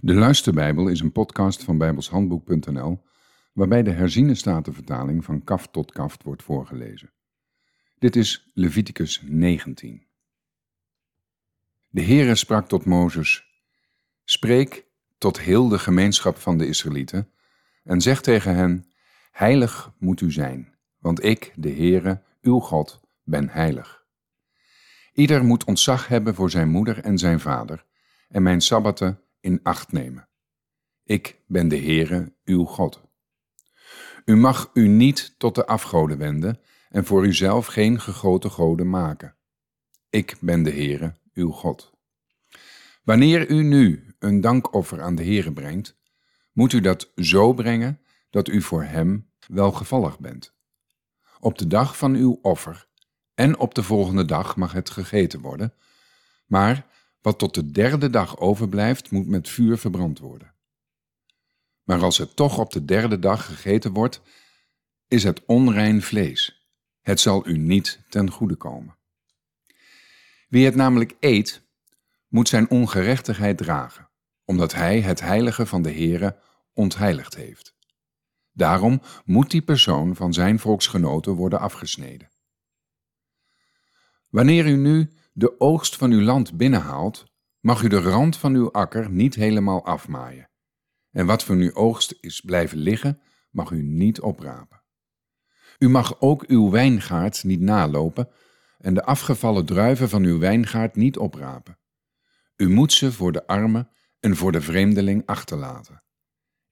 De Luisterbijbel is een podcast van bijbelshandboek.nl waarbij de herziene statenvertaling van kaft tot kaft wordt voorgelezen. Dit is Leviticus 19. De Heere sprak tot Mozes: Spreek tot heel de gemeenschap van de Israëlieten en zeg tegen hen: Heilig moet u zijn, want ik, de Heere, uw God, ben heilig. Ieder moet ontzag hebben voor zijn moeder en zijn vader en mijn sabbaten in acht nemen. Ik ben de Heere, uw God. U mag u niet tot de afgoden wenden en voor uzelf geen gegoten goden maken. Ik ben de Heere, uw God. Wanneer u nu een dankoffer aan de Heere brengt, moet u dat zo brengen dat u voor hem welgevallig bent. Op de dag van uw offer en op de volgende dag mag het gegeten worden, maar wat tot de derde dag overblijft, moet met vuur verbrand worden. Maar als het toch op de derde dag gegeten wordt, is het onrein vlees. Het zal u niet ten goede komen. Wie het namelijk eet, moet zijn ongerechtigheid dragen, omdat hij het heilige van de Heere ontheiligd heeft. Daarom moet die persoon van zijn volksgenoten worden afgesneden. Wanneer u nu de oogst van uw land binnenhaalt, mag u de rand van uw akker niet helemaal afmaaien. En wat van uw oogst is blijven liggen, mag u niet oprapen. U mag ook uw wijngaard niet nalopen en de afgevallen druiven van uw wijngaard niet oprapen. U moet ze voor de armen en voor de vreemdeling achterlaten.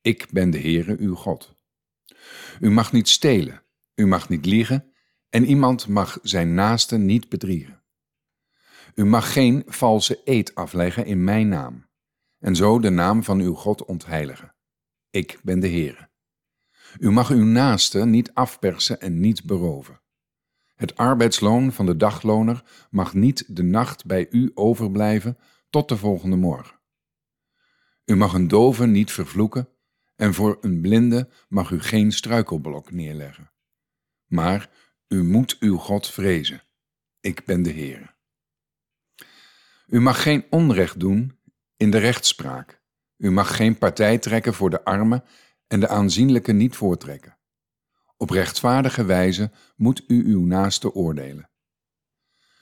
Ik ben de Heere uw God. U mag niet stelen, u mag niet liegen en iemand mag zijn naaste niet bedriegen. U mag geen valse eed afleggen in mijn naam, en zo de naam van uw God ontheiligen. Ik ben de Heere. U mag uw naaste niet afpersen en niet beroven. Het arbeidsloon van de dagloner mag niet de nacht bij u overblijven tot de volgende morgen. U mag een dove niet vervloeken en voor een blinde mag u geen struikelblok neerleggen. Maar u moet uw God vrezen. Ik ben de Heere. U mag geen onrecht doen in de rechtspraak. U mag geen partij trekken voor de armen en de aanzienlijke niet voortrekken. Op rechtvaardige wijze moet u uw naaste oordelen.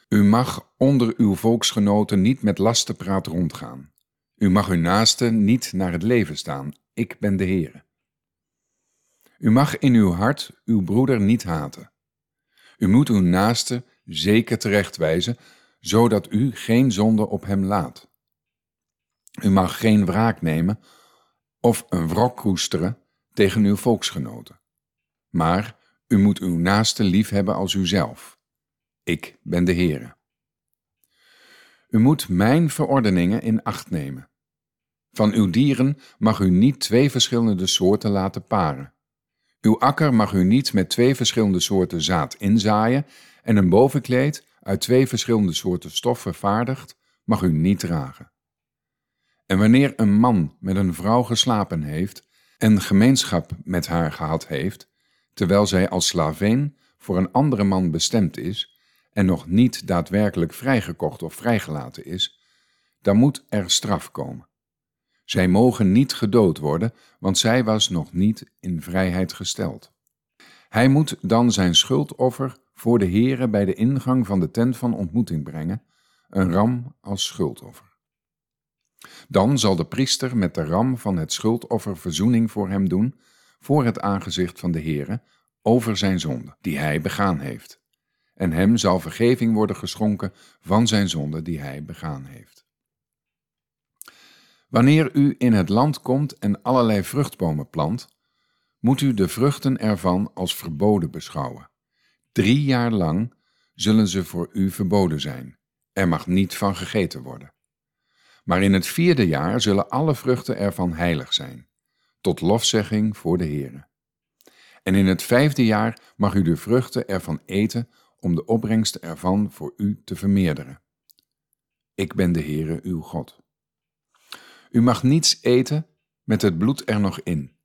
U mag onder uw volksgenoten niet met lastenpraat rondgaan. U mag uw naaste niet naar het leven staan. Ik ben de Heere. U mag in uw hart uw broeder niet haten. U moet uw naaste zeker terechtwijzen, zodat u geen zonde op hem laat. U mag geen wraak nemen of een wrok koesteren tegen uw volksgenoten. Maar u moet uw naaste lief hebben als uzelf. Ik ben de Heere. U moet mijn verordeningen in acht nemen. Van uw dieren mag u niet twee verschillende soorten laten paren. Uw akker mag u niet met twee verschillende soorten zaad inzaaien en een bovenkleed uit twee verschillende soorten stof vervaardigd, mag u niet dragen. En wanneer een man met een vrouw geslapen heeft en gemeenschap met haar gehad heeft, terwijl zij als slavin voor een andere man bestemd is en nog niet daadwerkelijk vrijgekocht of vrijgelaten is, dan moet er straf komen. Zij mogen niet gedood worden, want zij was nog niet in vrijheid gesteld. Hij moet dan zijn schuldoffer voor de Heere bij de ingang van de tent van ontmoeting brengen, een ram als schuldoffer. Dan zal de priester met de ram van het schuldoffer verzoening voor hem doen, voor het aangezicht van de Heere, over zijn zonde, die hij begaan heeft. En hem zal vergeving worden geschonken van zijn zonde die hij begaan heeft. Wanneer u in het land komt en allerlei vruchtbomen plant, moet u de vruchten ervan als verboden beschouwen. Drie jaar lang zullen ze voor u verboden zijn. Er mag niet van gegeten worden. Maar in het vierde jaar zullen alle vruchten ervan heilig zijn, tot lofzegging voor de Heere. En in het vijfde jaar mag u de vruchten ervan eten om de opbrengst ervan voor u te vermeerderen. Ik ben de Heere uw God. U mag niets eten met het bloed er nog in.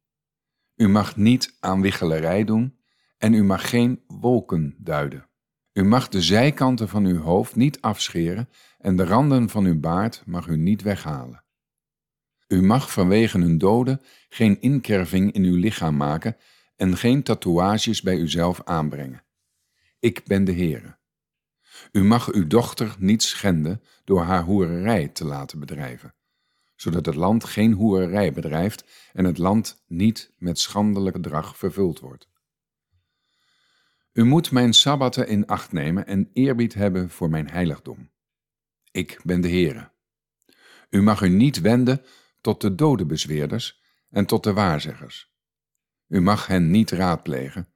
U mag niet aan wichtelerij doen en u mag geen wolken duiden. U mag de zijkanten van uw hoofd niet afscheren en de randen van uw baard mag u niet weghalen. U mag vanwege een dode geen inkerving in uw lichaam maken en geen tatoeages bij uzelf aanbrengen. Ik ben de Heere. U mag uw dochter niet schenden door haar hoererij te laten bedrijven, zodat het land geen hoererij bedrijft en het land niet met schandelijk gedrag vervuld wordt. U moet mijn sabbatten in acht nemen en eerbied hebben voor mijn heiligdom. Ik ben de Heere. U mag u niet wenden tot de dode bezweerders en tot de waarzeggers. U mag hen niet raadplegen,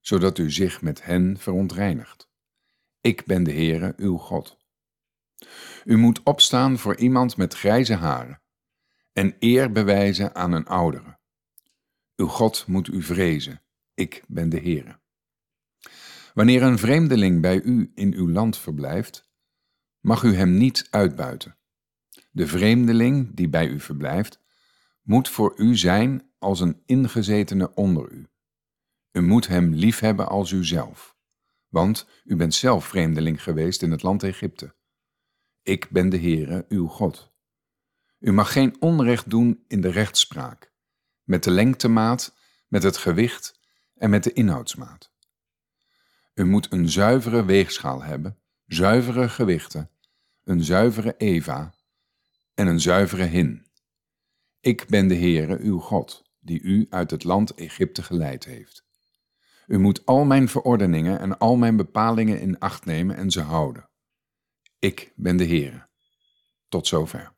zodat u zich met hen verontreinigt. Ik ben de Heere, uw God. U moet opstaan voor iemand met grijze haren en eer bewijzen aan een oudere. Uw God moet u vrezen. Ik ben de Heere. Wanneer een vreemdeling bij u in uw land verblijft, mag u hem niet uitbuiten. De vreemdeling die bij u verblijft, moet voor u zijn als een ingezetene onder u. U moet hem liefhebben als uzelf, want u bent zelf vreemdeling geweest in het land Egypte. Ik ben de Heere, uw God. U mag geen onrecht doen in de rechtspraak, met de lengtemaat, met het gewicht en met de inhoudsmaat. U moet een zuivere weegschaal hebben, zuivere gewichten, een zuivere Eva en een zuivere hin. Ik ben de Heere, uw God, die u uit het land Egypte geleid heeft. U moet al mijn verordeningen en al mijn bepalingen in acht nemen en ze houden. Ik ben de Heere. Tot zover.